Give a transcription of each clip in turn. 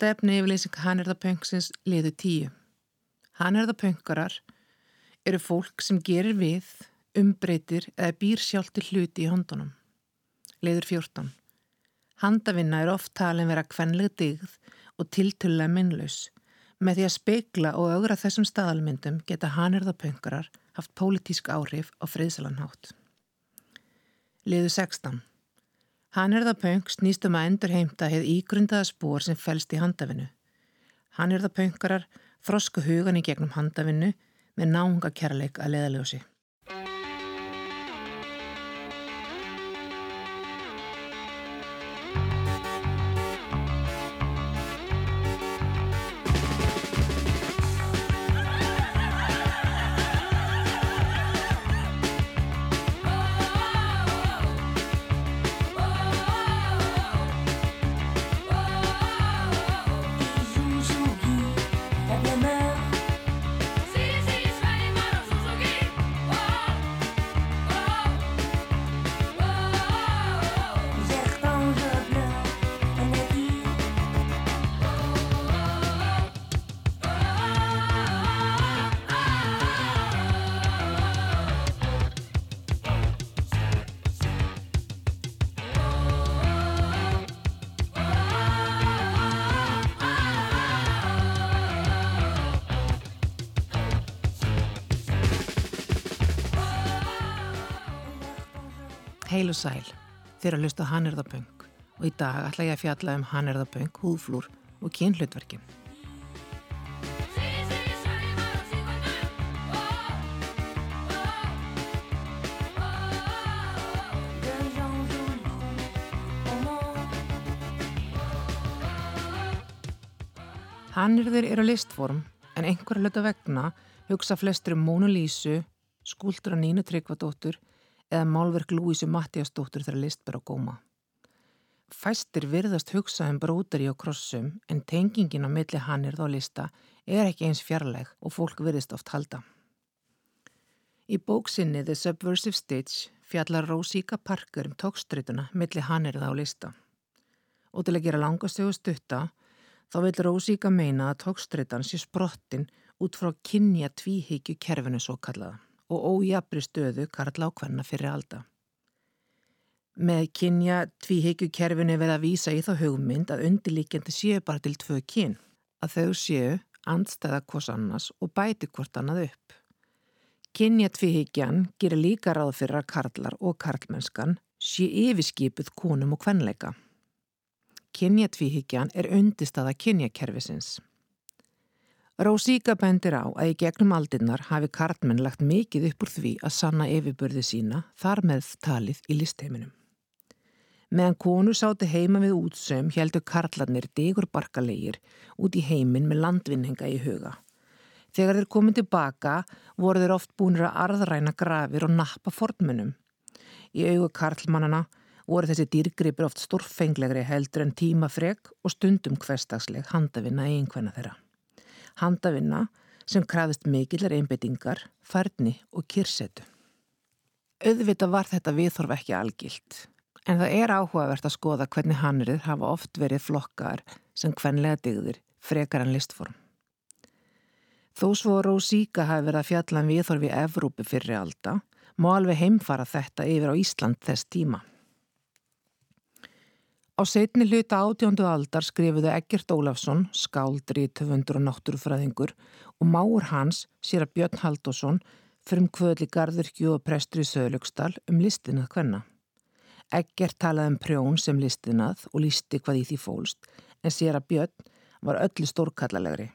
Stefni yfirleysing Hannirðapönksins liðu tíu. Hannirðapönkarar eru fólk sem gerir við, umbreytir eða býr sjálf til hluti í hondunum. Liður 14. Handavinna er oft talin vera kvenlega digð og tiltullega minnlaus. Með því að speikla og augra þessum staðalmyndum geta Hannirðapönkarar haft pólitísk áhrif á friðsalanhátt. Liður 16. Hann er það pönk snýst um að endur heimta heið ígrundaða spór sem fælst í handafinu. Hann er það pönkarar þrosku hugan í gegnum handafinu með náunga kærleik að leðaljósi. Sæl, þeir að hlusta Hannirðaböng og í dag ætla ég að fjalla um Hannirðaböng, húðflúr og kynhlutverki. Hannirðir eru listform en einhverja hluta vegna hugsa flestur um Mónu Lísu, skúldur að Nínu Tryggvadóttur eða málverk Lúísu Mattiasdóttur þegar list ber á góma. Fæstir virðast hugsa um brótari og krossum en tengingin á milli hannir þá lista er ekki eins fjarlæg og fólk virðist oft halda. Í bóksinni The Subversive Stitch fjallar Rósíka Parker um tókstrituna milli hannir þá lista. Og til að gera langastögu stutta þá vil Rósíka meina að tókstritan sé sprottin út frá kynja tvíhyggju kerfinu svo kallaða og ójabri stöðu karla á hvenna fyrir alda. Með kynja tvíhyggjukerfinu verða að vísa í þá hugmynd að undirlíkjandi séu bara til tvö kyn, að þau séu andstæða hvors annars og bæti hvort annað upp. Kynja tvíhyggjan gerir líka ráð fyrir að karlar og karlmennskan sé yfirskipuð konum og hvenleika. Kynja tvíhyggjan er undirstaða kynjakerfisins. Rósíka bendir á að í gegnum aldinnar hafi kartmenn lagt mikið upp úr því að sanna yfirbörði sína þar með talið í listheiminum. Meðan konu sáti heima við útsöm heldur karlarnir digur barkalegir út í heimin með landvinninga í huga. Þegar þeir komið tilbaka voru þeir oft búinir að arðræna grafir og nappa fornmunum. Í augu karlmannana voru þessi dýrgripir oft stórfenglegri heldur en tímafreg og stundum hverstagsleg handafinna eiginkvenna þeirra handavinna sem krafist mikillar einbeitingar, færni og kyrsetu. Auðvita var þetta viðþorf ekki algilt, en það er áhugavert að skoða hvernig hannrið hafa oft verið flokkar sem hvenlega digðir frekar en listform. Þó svo Rósíka hafi verið að fjalla um viðþorfi Evrópu fyrir alda, má alveg heimfara þetta yfir á Ísland þess tíma. Á setni hluta átjóndu aldar skrifuðu Egert Ólafsson, skáldri, töfundur og náttúrufræðingur og máur hans, sér að Björn Haldásson, fyrir um kvöðli garðurkju og prestur í Söðlöksdal um listinað hvenna. Egert talaði um prjón sem listinað og listi hvað í því fólst, en sér að Björn var öllu stórkallalegri.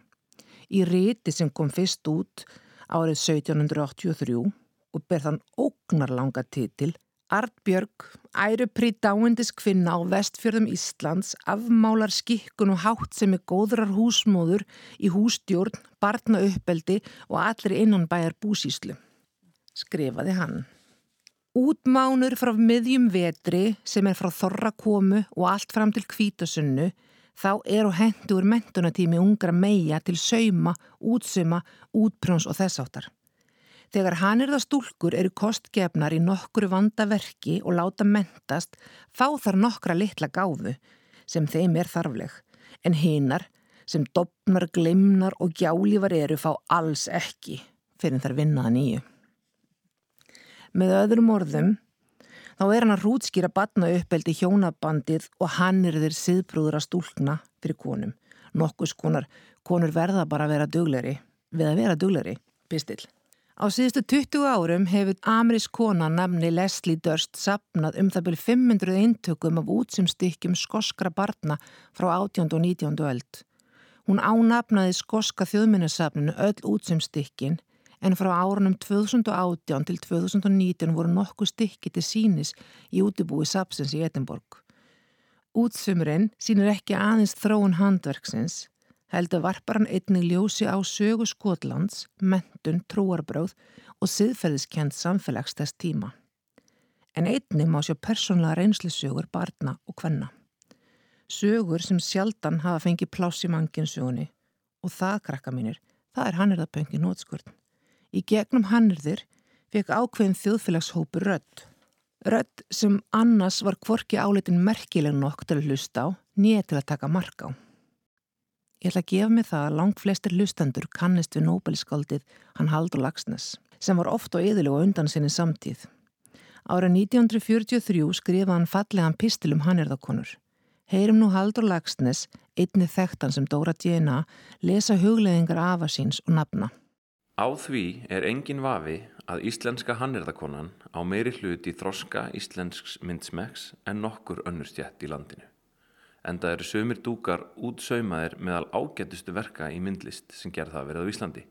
Í ríti sem kom fyrst út árið 1783 og ber þann ógnarlanga titil Artbjörg, æruprí dáindis kvinna á vestfjörðum Íslands, afmálar skikkun og hátt sem er góðrar húsmóður í hústjórn, barna uppeldi og allir innan bæjar búsíslu. Skrifaði hann. Útmánur frá miðjum vetri sem er frá þorrakomu og allt fram til kvítasunnu, þá er og hendur mentunatími ungra meia til sauma, útsuma, útprjóns og þessáttar. Þegar hann það stúlkur eru kostgefnar í nokkru vandaverki og láta mentast, fá þar nokkra litla gáfu sem þeim er þarfleg. en hinar sem dopnar, glimnar og gjálífar eru fá alls ekki fyrir þar vinnaða nýju. Með öðrum orðum þá er hann að rútskýra batna uppeldi hjónabandið og hann er þeir siðbrúður að stúlkna fyrir konum. Nokkus konar konur verða bara að vera dugleri við að vera dugleri, pistill. Á síðustu 20 árum hefur Amris kona namni Leslie Durst sapnað um það byrju 500 eintökum af útsimstykkjum skoskra barna frá 18. og 19. öld. Hún ánafnaði skoska þjóðminnesapninu öll útsimstykkin en frá árunum 2018 til 2019 voru nokkuð stykki til sínis í útibúi sapsins í Edinborg. Útsumurinn sínir ekki aðeins þróun handverksins heldur varpar hann einnig ljósi á sögu Skotlands, mentun, trúarbröð og siðferðiskend samfélags þess tíma. En einnig má sjá persónlega reynslisögur barna og hvenna. Sögur sem sjaldan hafa fengið pláss í manginsögunni og það, krakka mínir, það er hannirðaböngi nótskurn. Í gegnum hannirðir fekk ákveðin þjóðfélagshópu rödd. Rödd sem annars var kvorki áleitin merkileg nokk til að hlusta á, nýja til að taka marka á. Ég ætla að gefa mig það að langt flestir lustendur kannist við Nobel-skaldið hann Haldur Lagsnes sem var oft á yðurlegu undan sinni samtíð. Ára 1943 skrifa hann fallegan pistil um hannirðakonur. Heyrim nú Haldur Lagsnes, einni þekktan sem Dóra Djena, lesa hugleðingar afa síns og nafna. Á því er engin vafi að íslenska hannirðakonan á meiri hlut í þroska íslensks myndsmeks en nokkur önnur stjætt í landinu en það eru sömur dúkar útsaumaðir meðal ágættustu verka í myndlist sem gerð það verið á Íslandi.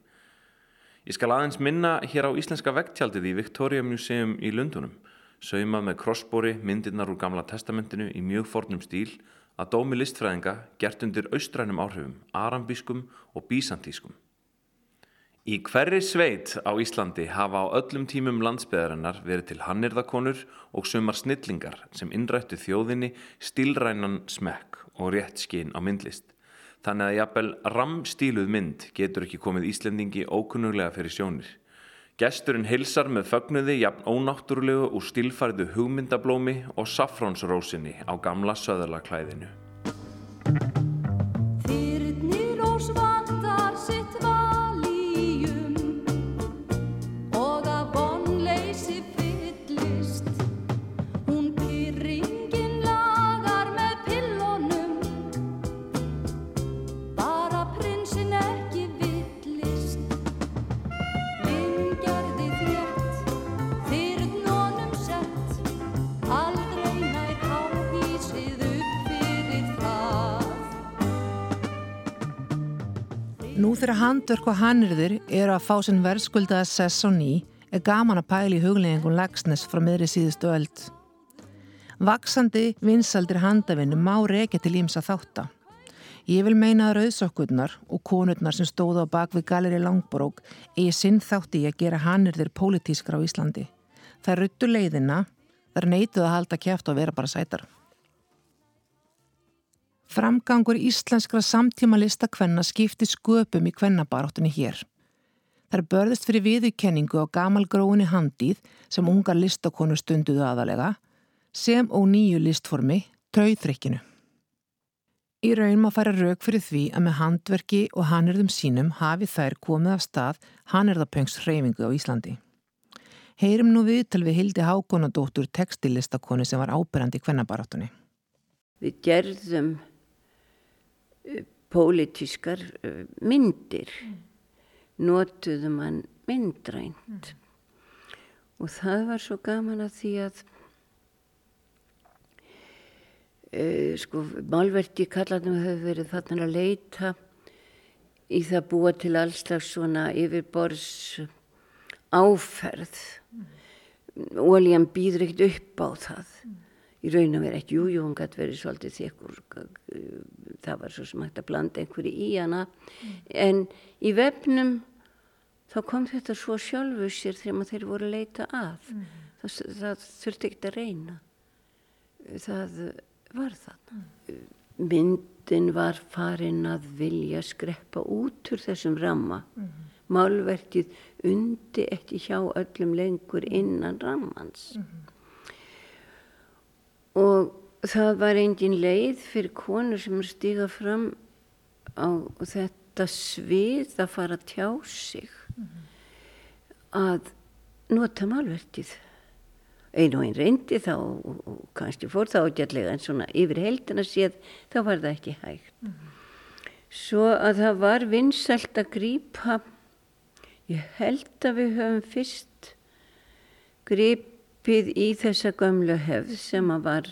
Ég skal aðeins minna hér á íslenska vegtjaldið í Victoria Museum í Lundunum, saumað með krossbóri, myndirnar úr gamla testamentinu í mjög fornum stíl, að dómi listfræðinga gert undir austrænum áhrifum, arambískum og bísantískum. Í hverri sveit á Íslandi hafa á öllum tímum landsbyðarinnar verið til hannirðakonur og sumar snillingar sem innrættu þjóðinni stílrænan smekk og rétt skinn á myndlist. Þannig að jafnvel ramstíluð mynd getur ekki komið Íslendingi ókunnuglega fyrir sjónir. Gesturinn hilsar með fögnuði jafn ónáttúrulegu úr stílfæriðu hugmyndablómi og safrónsrósinni á gamla söðarlaklæðinu. Þegar handverk og hannirðir eru að fá sinn verðskuldaða sess og ný er gaman að pæli í hugleggingum lagsnes frá miðri síðustu öld. Vaksandi vinsaldir handavinnu má reykja til ímsa þátta. Ég vil meina að rauðsokkurnar og konurnar sem stóða á bakvið galeri Langborók eigi sinn þátti í að gera hannirðir pólitískra á Íslandi. Það ruttu leiðina, það er neituð að halda kæft og vera bara sætar. Framgangur íslenskra samtíma listakvenna skipti sköpum í kvennabaráttunni hér. Það er börðist fyrir viðurkenningu á gamalgróinni handíð sem ungar listakonu stunduðu aðalega, sem og nýju listformi, trauðrykkinu. Í raun maður færa rauk fyrir því að með handverki og hannirðum sínum hafi þær komið af stað hannirðapöngs hreyfingu á Íslandi. Heyrim nú við til við hildi hákonadóttur textillistakonu sem var ábyrrandi í kvennabaráttunni. Við gerðum pólitískar myndir mm. notuðu mann myndrænt mm. og það var svo gaman að því að uh, sko málverti kallarnum hefur verið þannig að leita í það búa til allslags svona yfirbors áferð mm. ólíðan býður ekkert upp á það í raun og verið ekki, jújú, hún gæti verið svolítið þykkur, það var svo sem hægt að blanda einhverju í hana, mm. en í vefnum þá kom þetta svo sjálfu sér þegar þeir voru að leita að, mm. það, það þurfti ekkert að reyna, það var það. Mm. Myndin var farin að vilja skreppa út úr þessum ramma, mm. málverkið undi ekki hjá öllum lengur innan rammans. Mm og það var engin leið fyrir konur sem er stígað fram á þetta svið að fara að tjá sig. Að nota málverkið. Einu og einn reyndi þá og, og kannski fór það ágætlega en svona yfir heldina séð þá var það ekki hægt. Svo að það var vinsælt að grípa. Ég held að við höfum fyrst gripið í þessa gömlu hefð sem að var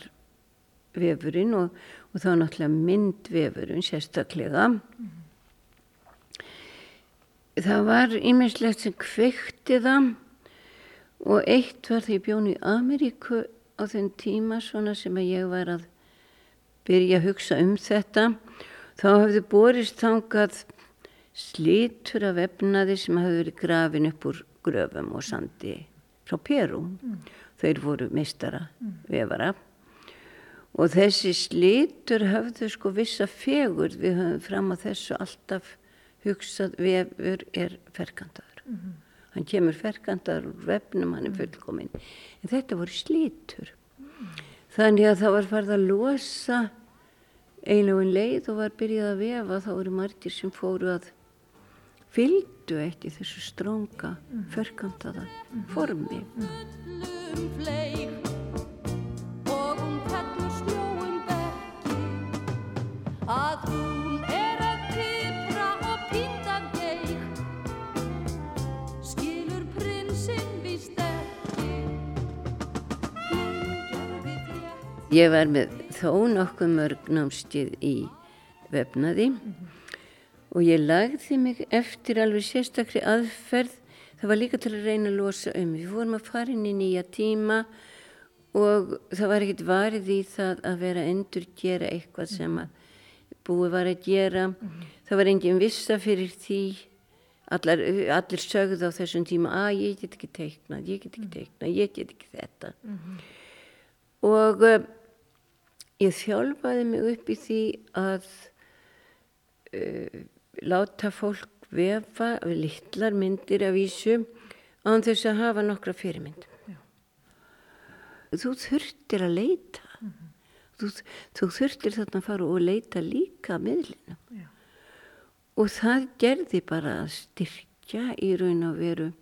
vefurinn og, og þá náttúrulega myndvefurinn sérstaklega. Það var ímislegt sem kveikti það og eitt var því bjón í Ameríku á þenn tíma svona sem að ég var að byrja að hugsa um þetta. Þá hafði borist þangað slítur af efnaði sem hafði verið grafin upp úr gröfum og sandi frá Peru mm. þeir voru mistara mm. vefara og þessi slítur hafðu sko vissa fegur við höfum fram á þessu alltaf hugsað vefur er ferkandaður mm -hmm. hann kemur ferkandaður úr vefnum, hann er fullkominn. En þetta voru slítur þannig að það var farið að losa einlegin leið og var byrjað að vefa. Þá voru margir sem fóru að fylgdu í þessu formi. Pínda geik skilur prinsinn víst ekki. Ég var með þó nokkuð mörg námstíð í vefnaði. Mm -hmm. Og ég lagði mig eftir alveg sérstakri aðferð. Það var líka til að reyna að losa um. Við fórum að fara inn í nýja tíma og það var ekkert varið í það að vera endur gera eitthvað sem að búið var að gera. -hmm. það var enginn vissa fyrir því. Allar, allir sögðu á þessum tíma að ég get ekki teiknað ég get ekki teiknað, ég get ekki þetta. Mm -hmm. og uh, ég þjálfaði mig upp í því að uh, láta fólk vefa littlar myndir af vísu án þess að hafa nokkra fyrirmynd. Já. þú þurftir að leita. Mm -hmm þú, þú þurftir þarna að fara og leita líka miðlinu Já. og það gerði bara að styrkja í raun og veru uh,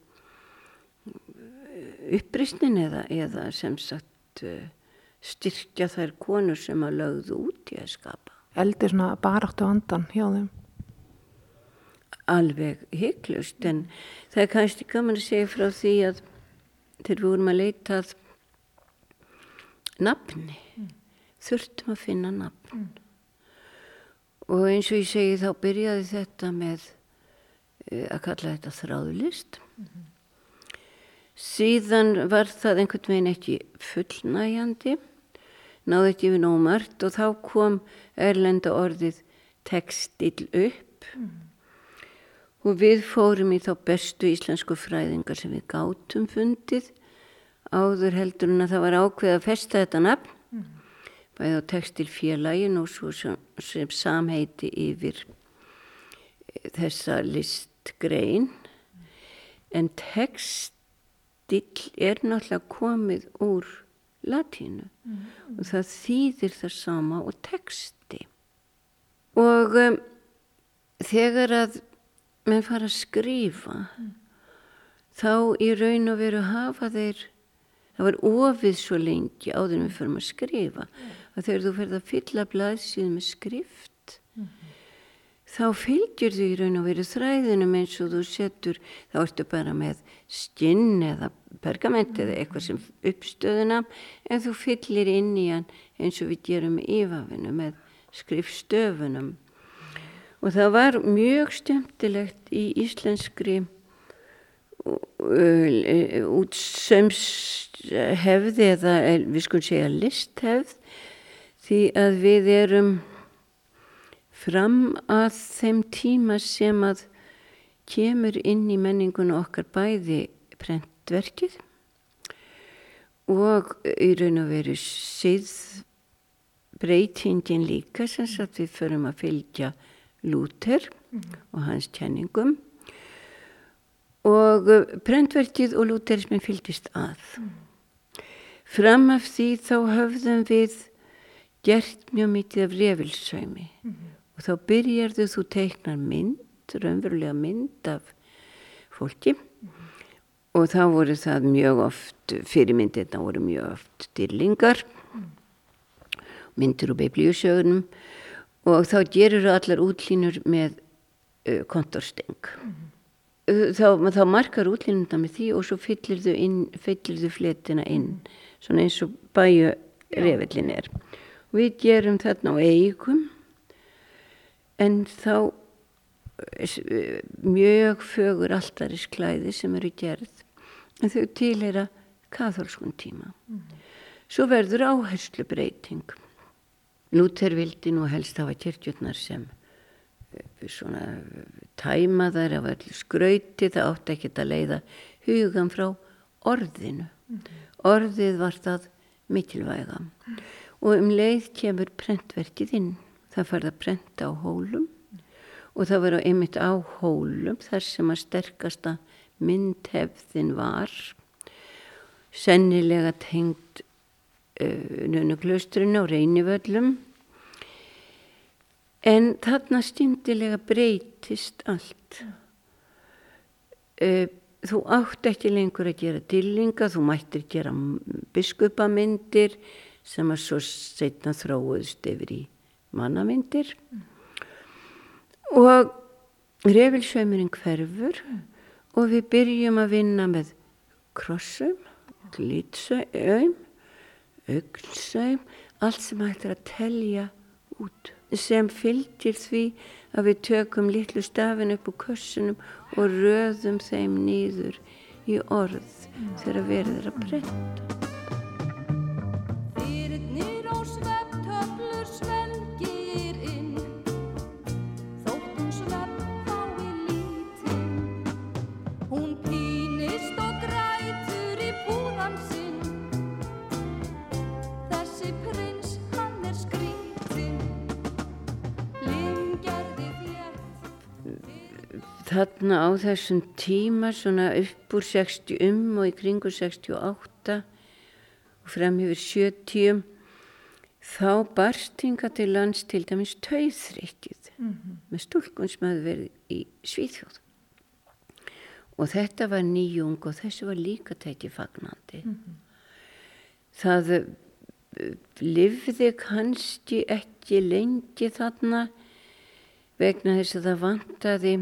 upprisnin eða, eða sem sagt uh, styrkja þær konur sem að lögðu út í að skapa. Eldir svona baráttu andan hjá þeim Alveg heiklust en það er kannski gaman að segja frá því að þegar við vorum að leita að nafni mm þurftum að finna nafn mm. og eins og ég segi þá byrjaði þetta með uh, að kalla þetta þráðlist mm -hmm. síðan var það einhvern veginn ekki fullnægjandi náði ekki við nómart og þá kom erlenda orðið textil upp mm. Og við fórum í þá bestu íslensku fræðingar sem við gátum fundið áður heldur en að það var ákveð að festa þetta nafn. Bæði á textilfélagin og svo sem, sem samheiti yfir eh, þessa listgrein. En textil er náttúrulega komið úr latínu. Mm. og það þýðir það sama og texti. Og um, þegar að menn fara að skrifa mm. þá í raun og veru hafa þeir það var ofið svo lengi áður en við förum að skrifa mm að þegar þú ferð að fylla blaðsíð með skrift mm þá fylgjur þú í raun og veru þræðinum eins og þú setur þá ertu bara með stinn eða pergament eða eitthvað sem uppstöðuna en þú fyllir inn í hann eins og við gerum í yfafinu með skrifstöfunum og það var mjög stemtilegt í íslenskri útsömshefði eða við skulum segja listhefð því að við erum fram að þeim tíma sem að kemur inn í menningun okkar bæði prentverkið og í raun og veru síð breytingin líka sem við förum að fylgja Lúter mm -hmm. og hans tjenningum og prentverkið og Lúterismin fylgist að. Mm. Fram af því þá höfðum við gert mjög mikið af reyfilsvæmi mm -hmm. og þá byrjarðu þú teiknar mynd, raunverulega mynd af fólki og þá voru það mjög oft, fyrirmyndirna voru mjög oft dýrlingar, myndir og biblíusögunum og þá gerur þú allar útlínur með uh, kontorsteng. Þá, þá markar útlínuna með því og svo fyllir þú, inn, fyllir þú fletina inn, svona eins og bæju reyfellin er. Við gerum þarna á eigum en þá mjög fögur alltarisklæði sem eru gerð en þau tilhera katholskun tíma. Svo verður áherslu breyting. Lúter vildi nú helst hafa kirkjurnar sem svona tæmaðar af öllu skrauti, það átti ekkert að leiða hugan frá orðinu. Orðið var það mikilvæga og um leið kemur prentverkið inn. Það farið að prenta á hólum og það verður einmitt á hólum þar sem að sterkasta myndhefðin var sennilega tengt nönuklaustrinu og reynivöllum en þarna stindilega breytist allt. Uh, þú átt ekki lengur að gera dillinga þú mættir gera biskupamyndir sem að svo setna þróuðst yfir í mannamyndir. Mm. og refilsveimurinn hverfur og við byrjum að vinna með krossum, glitsaum, auglsaum, allt sem hættir að telja út sem fylgir því að við tökum litlu stafin upp úr kössunum og röðum þeim nýður í orð þegar verður að breyta. Þarna á þessum tíma svona upp úr 60 um og í kringu 68 og frem yfir 70 þá barstinga til lands til dæmis tauðþrykkið mm -hmm. með stúlkun sem hefði verið í Svíþjóð og þetta var nýjung og þessu var líka tæti fagnandi mm -hmm. það eh, livði kannski ekki lengi þarna vegna þess að það vantaði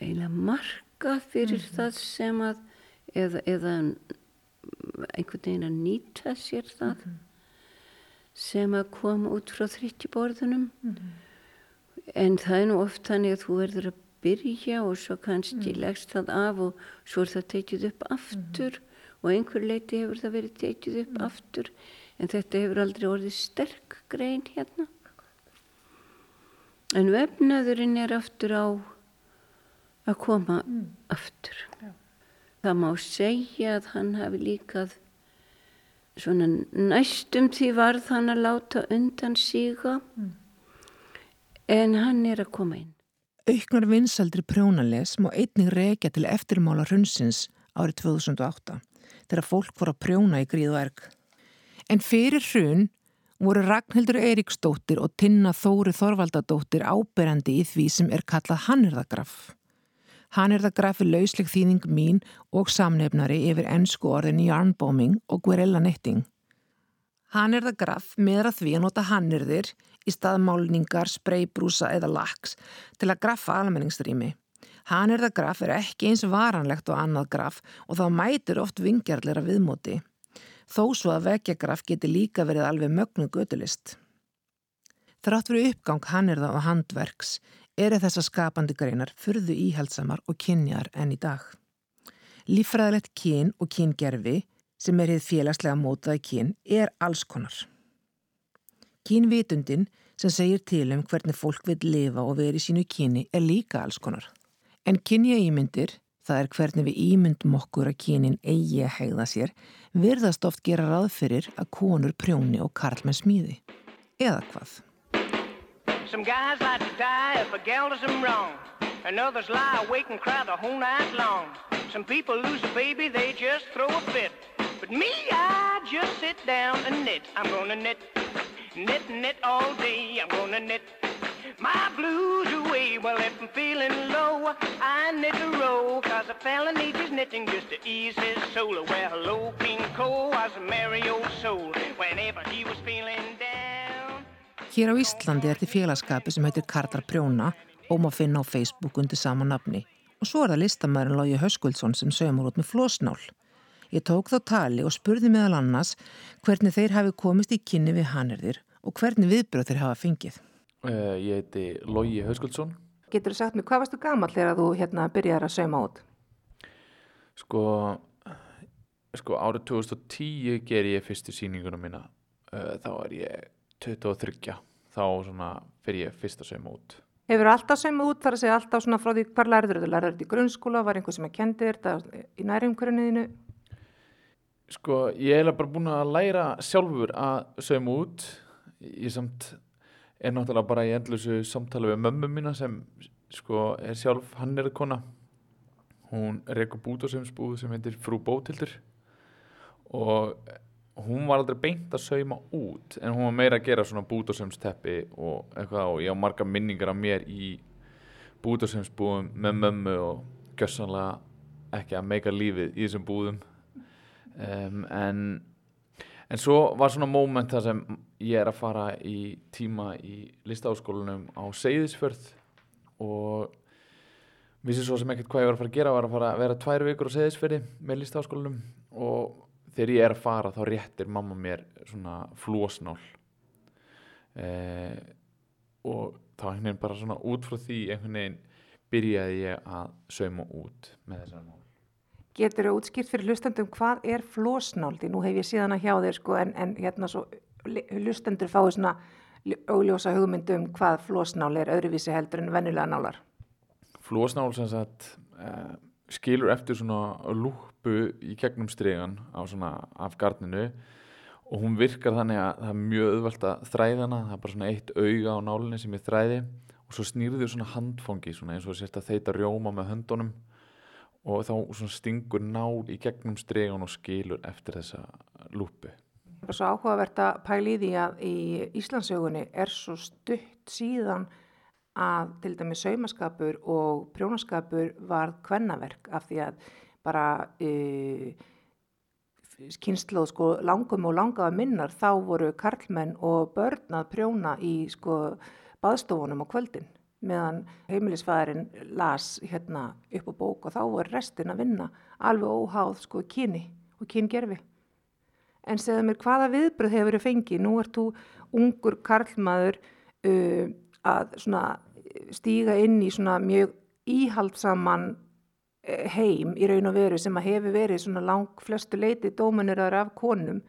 eiginlega marka fyrir mm -hmm. það sem að eða, eða einhvern veginn að nýta sér það mm -hmm. sem að koma út frá þryttjiborðunum mm -hmm. en það er nú oft þannig að þú verður að byrja og svo kannski leggst það af og svo er það tekið upp aftur og einhver leiti hefur það verið tekið upp aftur. En þetta hefur aldrei orðið sterk grein hérna. En vefnaðurinn er aftur á að koma mm. aftur. Já. Það má segja að hann hafi líkað svona næstum því varð hann að láta undan síga mm. en hann er að koma inn. Auknar vinsaldri prjónales má einnig reykja til eftirmála hrunsins árið 2008 þegar fólk voru að prjóna í gríðu erg. En fyrir hrun voru Ragnhildur Eiríksdóttir og Tinna Þóri Þorvaldadóttir áberandi í því sem er kallað Hannirðagraf. Hann er það grafið lausleg þýðing mín og samnefnari yfir ennsku orðin yarnbombing og guerilla netting. Hann er það graf meðra því að nota hannirðir í staðmálningar, spreybrúsa eða laks til að grafa almenningsrými. Hann er það graf er ekki eins varanlegt og annað graf og þá mætur oft vingjarleira viðmóti. Þó svo að vekjagraf geti líka verið alveg mögnu gödulist. Þrátt fyrir uppgang hann það á handverks eru þessar skapandi greinar fyrðu íhaldsamar og kynjar enn í dag. Lífræðilegt kyn og kyngerfi sem er hitt félagslega mótaði kyn er alls konar. Kynvitundin sem segir til um hvernig fólk vil lifa og veri í sínu kyni er líka alls konar. En kynja ímyndir, það er hvernig við ímyndum okkur að kynin eigi að hegða sér, virðast oft gera ráð fyrir að konur prjóni og karl með smíði. Eða hvað? Some guys like to die if a gal does them wrong. And others lie awake and cry the whole night long. Some people lose a baby, they just throw a fit. But me, I just sit down and knit. I'm gonna knit, knit, knit all day. I'm gonna knit my blues away. Well, if I'm feeling low, I knit a row. Cause a fella needs his knitting just to ease his soul. Well, hello, King Cole was a merry old soul whenever he was feeling down. Hér á Íslandi er til félagskapi sem heitir Karlar Prjóna og má finna á Facebook undir sama nafni. Og svo er það listamæðurinn Lógi Höskuldsson sem sögumur út með flósnál. Ég tók þá tali og spurði meðal annars hvernig þeir hafi komist í kynni við hannirðir og hvernig viðbröð þeir hafa fengið. Uh, ég heiti Lógi Höskuldsson. Getur þú sagt mér, hvað varstu gammal þegar þú hérna byrjar að sauma út? Sko, sko árið 2010 ger ég fyrstu síningunum mína. Uh, þá er ég 23. Þá svona fyrir ég fyrst að sauma út. Hefur alltaf saumað út þar að segja alltaf svona frá því hvar lærður þú? Lærður þetta í grunnskóla? Var einhver sem að kendi þetta í nærumkörunniðinu? Sko, ég er bara búin að læra sjálfur að sauma út. Ég samt er náttúrulega bara í endlusu samtali við mömmu mína sem sko er sjálf hann er kona. Hún reykur bútasaumsbúð sem heitir Frú Bótildur og hún var aldrei beint að sauma út en hún var meira að gera svona bútasaumsteppi og eitthvað og ég á marga minningar af mér í bútasaumsbúðum með mömmu og gössanlega ekki að meika lífið í þessum búðum. Um, en en svo var svona móment þar sem ég er að fara í tíma í listaháskólanum á Seyðisfjörð og vissi svo sem ekkert hvað ég var að fara að gera var að fara að vera tvær vikur á Seyðisfjörði með listaháskólanum og þegar ég er að fara þá réttir mamma mér svona flósnál eh, og þá einhvern veginn bara svona út frá því einhvern veginn byrjaði ég að sauma út með þessar mál Getur þú útskýrt fyrir hlustendum hvað er flósnáldi? Nú hef ég síðan að hjá þér sko en, en hérna svo hlustendur fáið svona augljósa hugmyndum hvað flósnál er öðruvísi heldur en vennulega nálar. Flósnál sem sagt eh, skilur eftir svona lúpu í gegnum stregan á svona af gardninu og hún virkar þannig að það er mjög öðvöld að þræðana, það er bara svona eitt auga á nálinni sem ég þræði og svo snýrður svona handfangi svona eins og sérst að þeita rjóma með höndunum og þá stingur nál í gegnum stregan og skilur eftir þessa lúpu. Það er svo áhugavert að pæli í því að í Íslandsögunni er svo stutt síðan að til dæmi saumaskapur og prjónaskapur var kvennaverk af því að bara uh, kynsluð sko langum og langaða minnar þá voru karlmenn og börn að prjóna í sko baðstofunum á kvöldin meðan heimilisfæðurinn las hérna upp á bók og þá var restin að vinna alveg óháð sko kyni og kyngerfi. En segðu mér hvaða viðbröð hefur þið fengið? Nú ert þú ungur karlmaður uh, að svona stíga inn í svona mjög íhaldsaman heim í raun og veru sem að hefur verið svona lang flestu leiti dómunir af konum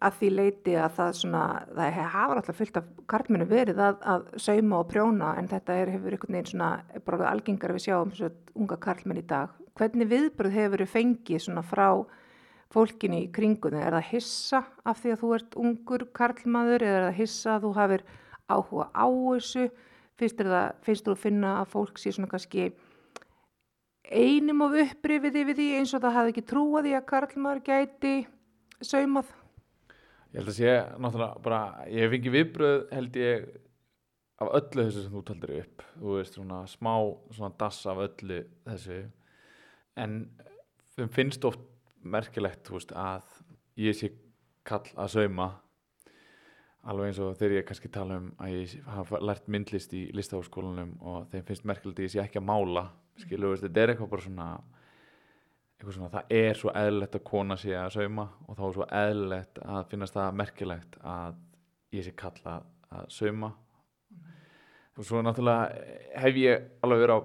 að því leiti að það svona, það hafa alltaf fyllt af kartmennu verið að, að sauma og prjóna en þetta er, hefur einhvern veginn svona bara algengar við sjáum svona unga kartmenn í dag. Hvernig viðbröð hefur þið fengið svona frá fólkinni í kringunni? Er það hissa af því að þú ert ungur karlmaður eða er það hissa að þú hafir áhuga á þessu? Finnst þú að finna að fólk sé svona kannski einum of upprifið yfir því eins og það hafði ekki trúið því að karlmaður gæti saumað? Ég held að sé náttúrulega bara, ég hef fengið viðbröð held ég af öllu þessu sem þú taldir upp, þú veist svona smá svona dass af öllu þessu. En þeim finnst oft merkilegt veist, að ég sé kall að sauma alveg eins og þegar ég kannski tala um að ég hafa lært myndlist í listaháskólanum og þeim finnst merkilegt ég sé ekki að mála skilu, veist, þetta er eitthvað bara svona Svona, það er svo eðlilegt að kona sé að sauma og þá er svo eðlilegt að finnast það merkilegt að ég sé kalla að sauma. Og svo náttúrulega hef ég alveg verið á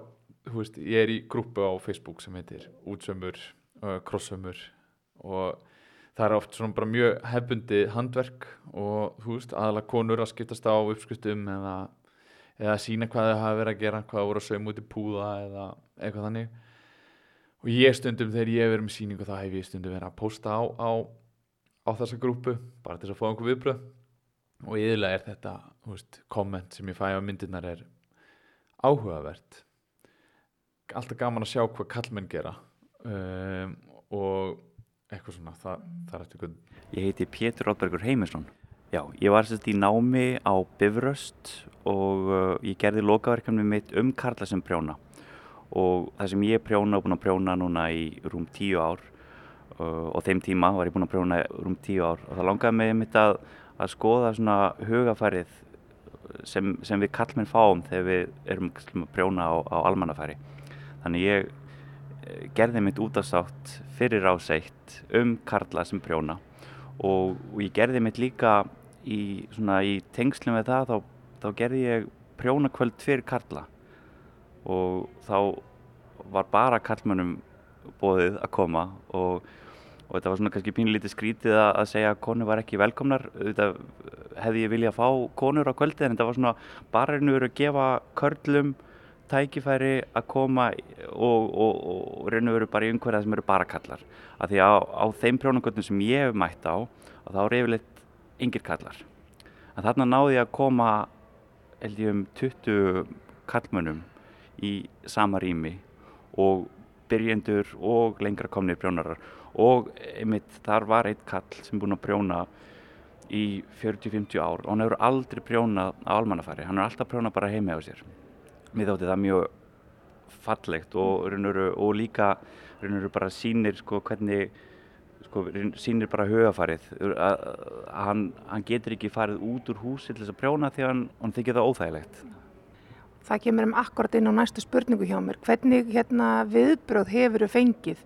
veist, ég er í grúpu á Facebook sem heitir útsömmur, uh, krossömmur og það er oft svona bara mjög hefbundi handverk og þú veist aðalega konur að skiptast á uppskriftum eða, eða sína hvað það hafa verið að gera hvað voru að sauma út í púða eða eitthvað þannig. Og ég stundum þegar ég verið með síningu þá hef ég stundum verið að posta á, á, á þessa grúpu bara til að fá einhver viðbröð og yðurlega er þetta veist, komment sem ég fæ á myndirnar er áhugavert. Alltaf gaman að sjá hvað kallmenn gera. Um, og eitthvað svona það, það er eftir guð Ég heiti Pétur Róðbergur Heimisson. Já, ég var sérst í námi á Bifröst og uh, ég gerði lokaverkefni mitt um Karla sem prjóna. Og það sem ég prjóna og búin að prjóna núna í rúm tíu ár uh, og þeim tíma var ég búin að prjóna rúm tíu ár. Og það langaði mig mitt að, að skoða svona hugafærið sem, sem við kallmenn fáum þegar við erum að prjóna á, á almannafæri. Þannig ég gerði mitt útastátt fyrir áseitt um Karla sem prjóna. Og, og ég gerði mitt líka í, svona, í tengslum við það þá, þá gerði ég prjónakvöld fyrir Karla. Og þá var bara Karlmönnum bóðið að koma og, og þetta var svona kannski pínlítið skrítið að, að segja að konu var ekki velkomnar. Þetta hefði ég viljað fá konur á kvöldið en þetta var svona bara einu verið að gefa körlum tækifæri að koma og, og, og raun og veru bara í umhverja sem eru bara kallar. Af því að á, á þeim prjónagöldum sem ég hef mætt á og þá er yfirleitt yngir kallar. En þarna náði ég að koma held ég um 20 kallmönnum í sama rými og byrjendur og lengra komnir prjónarar. Og einmitt þar var eitt kall sem búinn að prjóna í 40-50 ár. Og hann hefur aldrei prjónað á almannafæri, hann er alltaf prjónað bara heima á sér mér þótti það mjög fallegt og, raunuru, og líka raunuru, bara sýnir sko, hvernig sko, sýnir bara högafarið að hann, hann getur ekki farið út úr húsi til þess að prjóna því hann, hann þykir það óþægilegt. Það kemur um akkurat inn á næstu spurningu hjá mér. Hvernig hérna, viðbröð hefur þau fengið?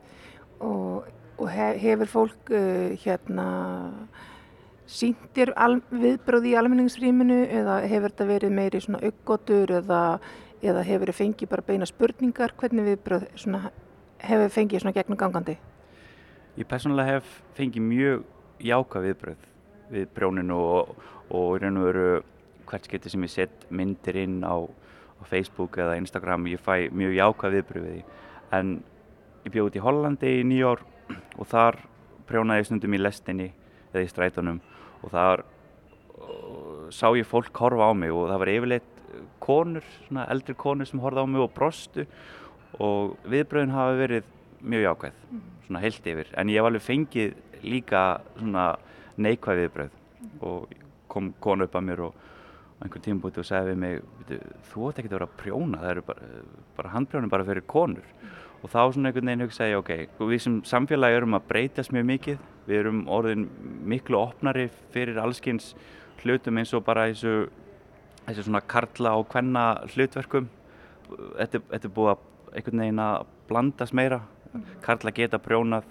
Og, og hefur fólk uh, hérna, síndir viðbröð í almenningsrýminu eða hefur þetta verið meiri aukgotur eða, eða hefur þau fengið bara beina spurningar? Hvernig viðbröð svona, hefur fengið gegnum gangandi? Ég personlega hef fengið mjög jáka viðbröð við brjóninu og, og í raun og veru hvert skipti sem ég sett myndir inn á á Facebook eða Instagram ég fæ mjög jákvæð viðbröð við því en ég bjóð út í Hollandi í nýjár og þar prjónaði ég stundum í lestinni eða í strætunum og þar uh, sá ég fólk horfa á mig og það var yfirleitt konur, svona eldri konur sem horfa á mig og brostu. Og viðbröðin hafa verið mjög jákvæð svona heilt yfir. En ég hef alveg fengið líka svona neikvæð viðbröð og kom konu upp að mér og einhvern tíma búið og segði við mig þú ætti ekki að vera að prjóna það eru bara, bara handprjónum bara fyrir konur. Mm. og þá svona einhvern veginn hugsa ég ok við sem samfélagi erum að breytast mjög mikið. Við erum orðin miklu opnari fyrir allskins hlutum eins og bara þessu, þessu svona karla og hvenna hlutverkum þetta, þetta er búið að einhvern veginn að blandast meira. Mm. karla geta prjónað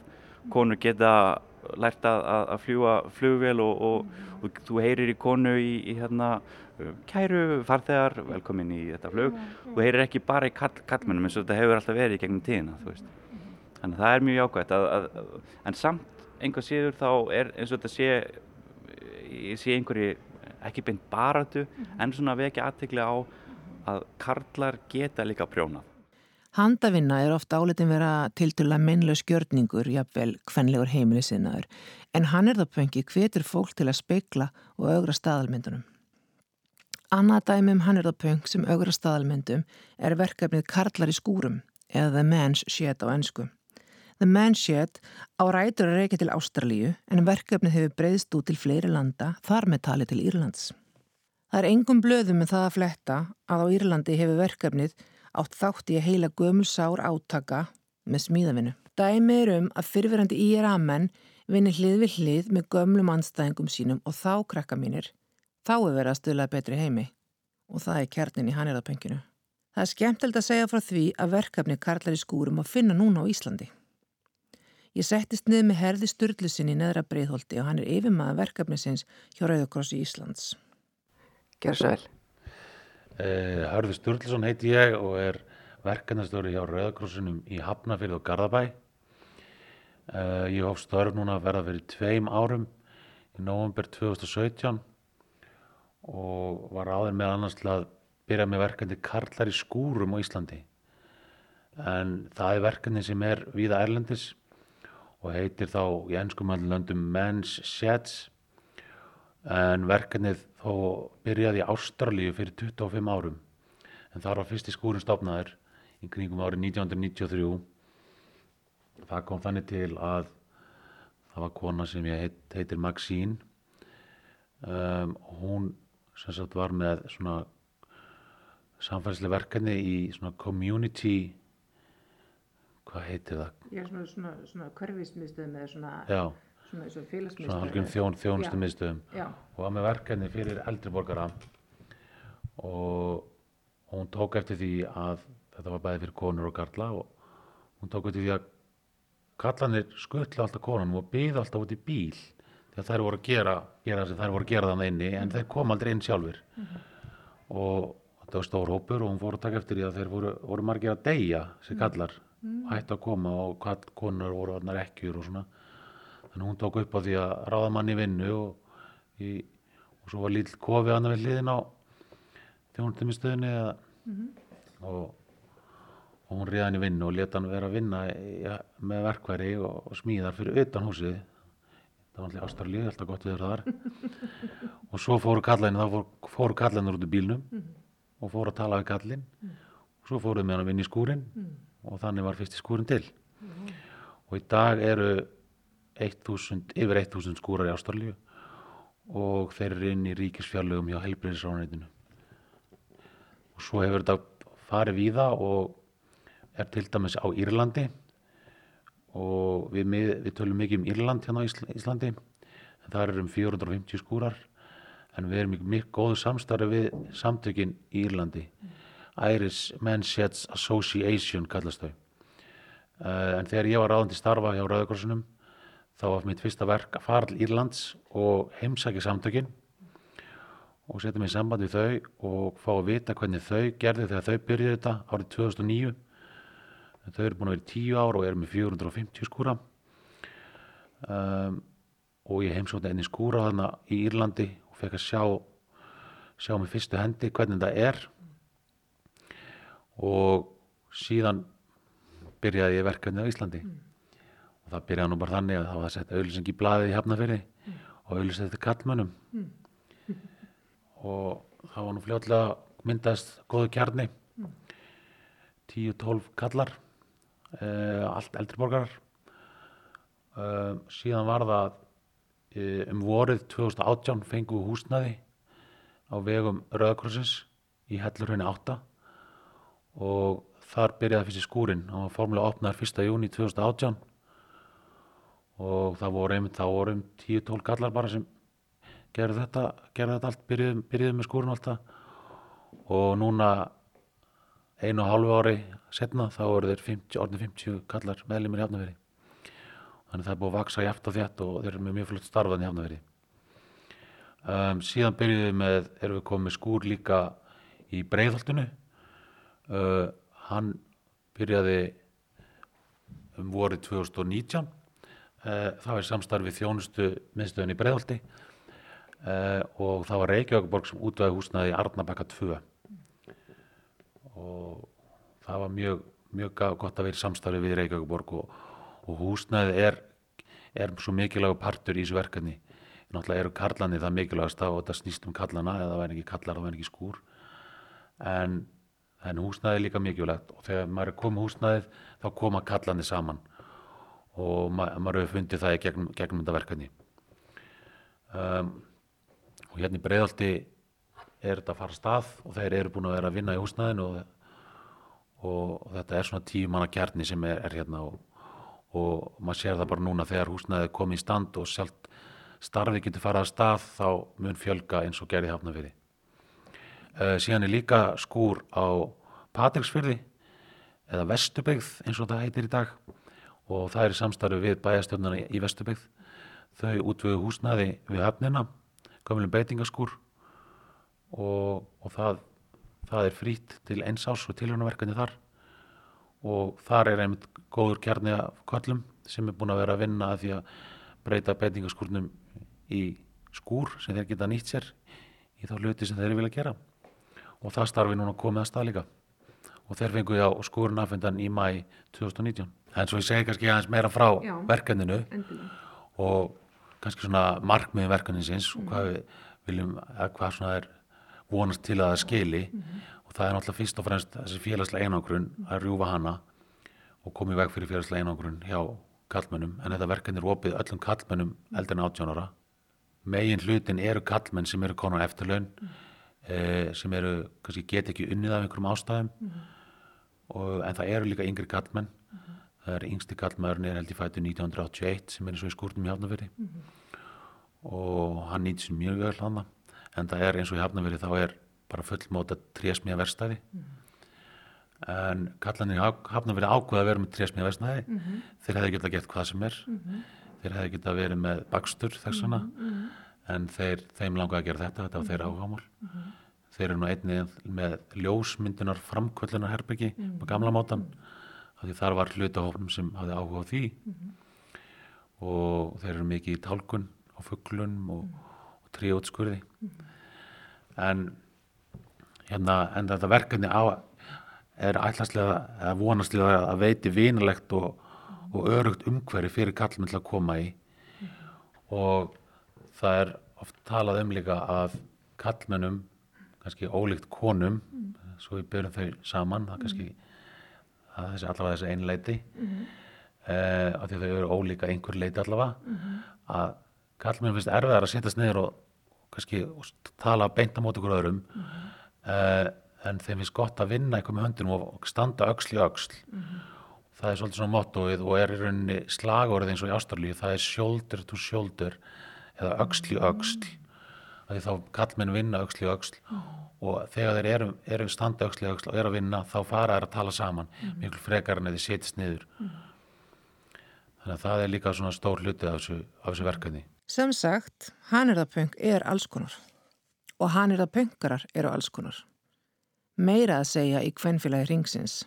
konur geta lært að, að fljúa flugvel og, og, mm. og þú heyrir í konu í, í hérna kæru farþegar, velkomin í þetta flug. Og það heyrir ekki bara í kall, kallmennum eins og þetta hefur alltaf verið í gegnum tíðina þannig að það er mjög jákvæmt en samt einhver síður þá er eins og þetta sé sé einhverju ekki beint baratu en svona vekja aðtegli á að karlar geta líka prjónað Handavinna er ofta áleitin vera til dala mennlaus gjörningur, jafnvel hvenlegur heimilisinnaður, en hann er það pöngi hvetur fólk til að speikla og augra staðalmyndunum. Annað dæmum hannirðapöng sem augra staðalmyndum er verkefnið Karlar í skúrum eða The Man's Shed á ennsku. The Man's Shed á rætur að reyka til Ástralíu en verkefnið hefur breyðst út til fleiri landa þar með tali til Írlands. Það er engum blöðum með það að fletta að á Írlandi hefur verkefnið átt þátt í að heila gömulsár átaka með smíðavinu. Dæmi er um að fyrfirandi íra-menn vinni hlið við hlið með gömlum anstæðingum sínum og þá krakka mínir Þá er verið að stuðlaði betri heimi og það er kjarnin í hannirðapönginu. Það er skemmtild að segja frá því að verkefni Karlar í skúrum að finna núna á Íslandi. Ég settist niður með herði Sturlusin í neðra breyðholti og hann er yfirmaða verkefnisins hjá Rauðakrossi Íslands. Gjör svo vel. Eh, Hörður Sturluson heiti ég og er verkefnistöru hjá Rauðakrossinum í Hafnafjörð og Garðabæ. Eh, ég hóf störf núna að verða fyrir tveim árum í november 2017 og var áður með annars til að byrja með verkefni Karlar í skúrum á Íslandi. En það er verkefni sem er viða Erlendis og heitir þá í ennskum löndum Men's Sheds. En verkefnið þó byrjaði í Ástralíu fyrir 25 árum. En þar var fyrsti skúrin stopnaður í kringum árið 1993 það kom þannig til að það var kona sem ég heit, heitir Maxine. Um, hún sem sagt var með svona samfærslega verkefni í svona community hvað heitir það? Já, svona, svona, svona hverfismiðstöðum eða svona, svona, svona svona félagsmiðstöðum. halgjörn þjón, þjónustu miðstöðum og var með verkefni fyrir eldri borgara. Og hún tók eftir því að þetta var bæði fyrir konur og karla og hún tók eftir því að kallanir skutla alltaf konunum og byði alltaf út í bíl því að þær voru að gera, gera sem þær voru að gera þannig inni en þeir kom aldrei inn sjálfur og þetta var stór hópur og hún fór að taka eftir því að þeir voru, voru margir að deyja sem kallar hættu að koma og kall, konur voru orðnar ekkjur og svona. Þannig að hún tók upp á því að ráða mann í vinnu og, í, og svo var lítill kofi annað við hliðin á þjónustumistöðinni og, og hún réði hann í vinnu og leta hann vera að vinna í, með verkværi og, og smíðar fyrir utan húsið. Það var alltaf ástralíð, alltaf gott við þar. Og svo fóru kallarnir þá fóru, fóru kallarnir út í bílnum og fóru að tala við kallinn og svo fóruð með hann að vinna í skúrin og þannig var fyrsti skúrin til. Og í dag eru 1000, yfir 1000 skúrar í Ástralíu. Og þeir eru inn í ríkisfjárlögum hjá heilbreyðisráðanætinu og svo hefur þetta farið víða og er til dæmis á Írlandi. Og við, mið, við tölum mikið um Írland hérna á Ísl- Íslandi. En það eru um 450 skúrar. En við erum í mikið góðu samstarfi við samtökin í Írlandi Irish Men's Sheds Association kallast þau. Uh, en þegar ég var ráðandi starfa hjá Rauðakorsunum þá var mitt fyrsta verk að fara til Írlands og heimsækja samtökin og setja mig í samband við þau og fá að vita hvernig þau gerði þegar þau byrjuði þetta árið 2009 en þau eru búin að vera í 10 ár og eru með 450 skúra. Um, og ég heimsótti enni skúra þarna í Írlandi og fekk að sjá sjá með fyrstu hendi hvernig þetta er og síðan byrjaði ég verkefni á Íslandi. Og það byrjaði nú bara þannig að það var að setja auðlýsing í blaðið í Hafnafyrði og auðlýsing þetta kallmönnum og það var nú fljótlega myndast góðu kjarni. 10-12 kallar uh, allt eldri borgarar. Uh, síðan var það uh, um vorið 2018 fengum við húsnaði á vegum Rauðakrossins í Hellurhraunni 8 og þar byrjaði fyrst í skúrin hann var formulega opnaður 1. júni 2018 og það voru einmitt þá voru um 10-12 kallar bara sem gerðu þetta, gerðu þetta allt byrjuðu, byrjuðu með skúrin alltaf og núna einu og hálfu ári setna þá eru þeir 50, orðin 50 kallar meðlumir í Hafnafyrir þannig það er búið að vaksa jæft og þétt og þeir eru með mjög flott starfað í Hafnafyrir um, síðan byrjuðum við með erum við komið skúr líka í Breiðholtinu uh, hann byrjaði um vorið 2019 uh, það var í samstarfi þjónustu miðstöðin í Breiðholti. Uh, og það var Reykjavíkuborg sem útvæði húsnaði Arnabakka 2 og það var mjög, mjög gott að vera í samstarfi við Reykjavíkuborg og, og húsnaði er, er svo mikilvægur partur í þessu verkefni. Náttúrulega eru karlani það mikilvægast og þetta snýst um karlana eða það væri ekki kallar það væri ekki skúr. En, en húsnaði er líka mikilvægt. Og þegar maður er komið húsnaðið þá koma kallani saman. Og ma maður hefur fundið það í gegnum, gegnum þetta verkefni. Um, og hérna í Breiðalti er þetta að fara stað og þeir eru búin að vera að vinna í húsnaðinu og, og, þetta er svona tíu manna kjarni sem er, er hérna og, og maður sér það bara núna þegar húsnaðið er komið í stand og sjálft starfið getur farið að stað þá mun fjölga eins og gerði hafnafyrir. Uh, síðan er líka skúr á Patricksfyrði eða Vestubyggð eins og það heitir í dag. Og það er samstarfi við bæjastjörnuna í Vestubyggð. Þau útvögu húsnaði við höfnina, gömulum beitingaskúr. Og, og það, það er frýtt til eins ás og tilhjónaverkandi þar. Og þar er einmitt góður kjarni af köllum sem er búin að vera að vinna að því að breyta beitingaskúrnum í skúr sem þeir geta nýtt sér í þá hluti sem þeir vilja gera og það starfi núna komið að stað líka. Og þeir fengu á skúrun afhendan í mæ 2019 en svo ég segi kannski aðeins meira frá Já. verkefninu. endilega. og kannski svona markmiði verkefninsins og hvað við viljum hvað svona er vonast til að það skili. Og það er náttúrulega fyrst og fremst þessi félagslega einangrun að rjúfa hana og koma í veg fyrir félagslega einangrun hjá kallmönnum en þetta verkefni er opið öllum kallmönnum eldri en 18 ára. Megin hlutin eru kallmenn sem eru konar eftirlaun eh, sem eru, kannski get ekki unnið af einhverjum ástæðum. Og, en það eru líka yngri kallmenn það er yngsti kallmaðurinn er held ég fættu 1981 sem er eins og í skúrnum í Hafnafyrði og hann nýtt sér mjög vel hann en það er eins og í Hafnafyrði þá er bara fullmóta trésmíða verstaði en kallanir Hafnafyrði ákveða að vera með trésmíða verstaði þeir hefði getað gert hvað sem er. Þeir hefði getað verið með bakstur þess vegna en þeir, þeim langaði að gera þetta, þetta var þeir áhugamál. Þeir eru nú einnig með ljósmyndunar framkvöllunar herbyggi með gamla mátan af því þar var hlutahófnum sem hafði áhuga á því. Og þeir eru mikið í tálkun og fugglunum og, og tríótskurði. En hérna en þetta verkefni á er ætlanslega eða vonastlega að veiti vinalegt og, og örugt umhverfi fyrir kallmenn til að koma í. Og það er oft talað um líka að kallmennum kannski ólíkt konum svo við byrjum þau saman það kannski það er þessi allavega þessi einleiti mm -hmm. uh, af því að þau eru ólíka einhver leiti allavega. Að kallmenn finnst erfiðar að setjast niður og kannski og tala beint á móti okkur öðrum. Uh, en þeim finnst gott að vinna eitthvað með höndunum og standa í öxl. Það er svolítið svona mottoið og er í rauninni slagorðið eins og í ástarlíu það er shoulder to shoulder eða öxl í öxl. Af því þá kallmenn vinna öxl í öxl. Og þegar þeir eru, eru standa öxl í öxl og eru að vinna þá fara þeir að tala saman miklu frekar en þeir setjast niður. Þannig að það er líka svona stór hluti af þessu, af þessu verkefni. Sem sagt, hanirðapöng er alls konar. Og hanirðapöngarar eru alls konar. Meira að segja í kvenfélagi ringsins.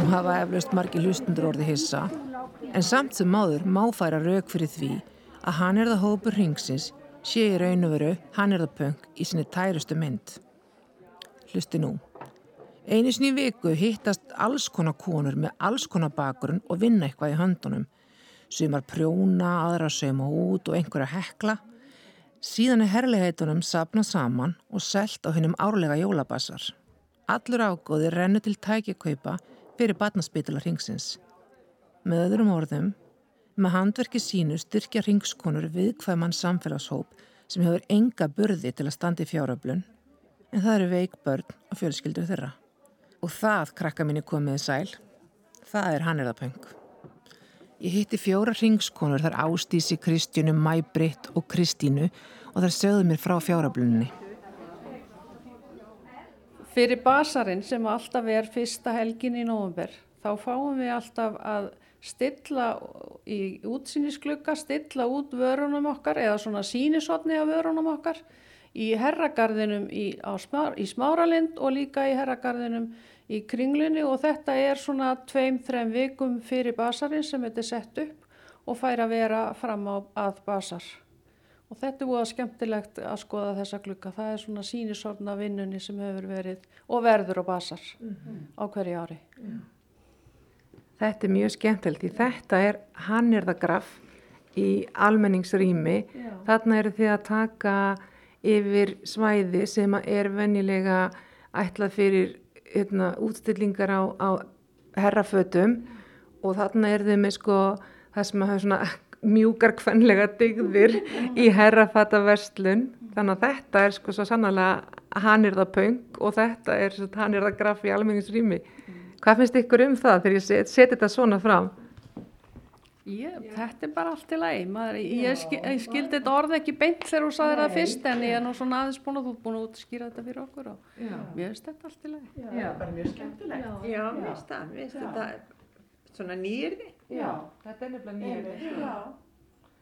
Nú hafa eflaust margi hlustundur orði hissa, en samt sem máður má færa rauk fyrir því að hanirðahópur ringsins sé í raun og veru hanirðapöng í sinni tærustu mynd. Hlusti nú. Einu sinni viku hittast alls konar konur með alls konar bakurinn og vinna eitthvað í höndunum. Sumar prjóna, aðra sauma út og einhverja hekla. Síðan er herligheitunum sapnað saman og selt á hennum árlega jólabassar. Allur ágóði rennu til tækjakaupa fyrir batnaspítala ringsins. Með öðrum orðum, með handverki sínu styrkja ringskonur viðkvæman samfélagshóp sem hefur enga burði til að standa í fjáröflun, en það eru veik börn og fjölskyldur þeirra. Og það, krakka minni komiði sæl, það er Hannirðapöng. Ég hitti fjóra ringskonur þar Ástísi, Kristjánu, Mæbritt og Kristínu og þar sögðu mér frá fjáröfluninni. Fyrir basarinn sem alltaf er fyrsta helgin í nóvumber, þá fáum við alltaf að stilla í útsýnisklukka, stilla út vörunum okkar eða svona sínisotni af vörunum okkar í herragarðinum í, smár, í Smáralind og líka í herragarðinum í Kringlunni og þetta er svona tveim, þreim vikum fyrir basarinn sem þetta er sett upp og fær að vera fram á að basar. Og þetta er búið að skemmtilegt að skoða þessa klukka. Það er svona sínisorna vinnunni sem hefur verið og verður á basar á hverju ári. Þetta er mjög skemmtilegt því þetta er hannirðagraf í almenningsrými. Þarna eru þið að taka yfir svæði sem er vennilega ætlað fyrir hérna, útstillingar á, á herrafötum og þarna er þið með sko það sem hafa svona mjúkar kvenlega dygðir í herrafata verslun þannig að þetta er sko svo sannlega hanirðapöng og þetta er hanirðagraf í almenningsrými. Hvað finnst ykkur um það þegar ég set, seti þetta svona fram? Ég, þetta er bara allt í lagi. Maður, ég, skil, ég skildi þetta orð ekki beint þegar þú saði það fyrst en ég er nú svona aðeins búin að þú er búin að útskýra þetta fyrir okkur og Já. mér finnst þetta allt í lagi. Já, Já bara mjög skemmtilegt. Já, mér finnst það. Mér finnst þetta svona nýrði. Já, þetta er nefnilega nýrði. Já,